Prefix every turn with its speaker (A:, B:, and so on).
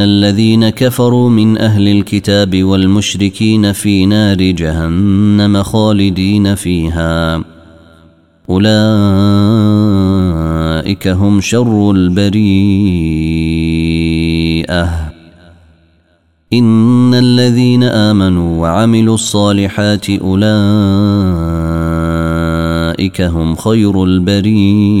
A: الذين كفروا من أهل الكتاب والمشركين في نار جهنم خالدين فيها. أولئك هم شر البريئة. إن الذين آمنوا وعملوا الصالحات أولئك هم خير البريئة.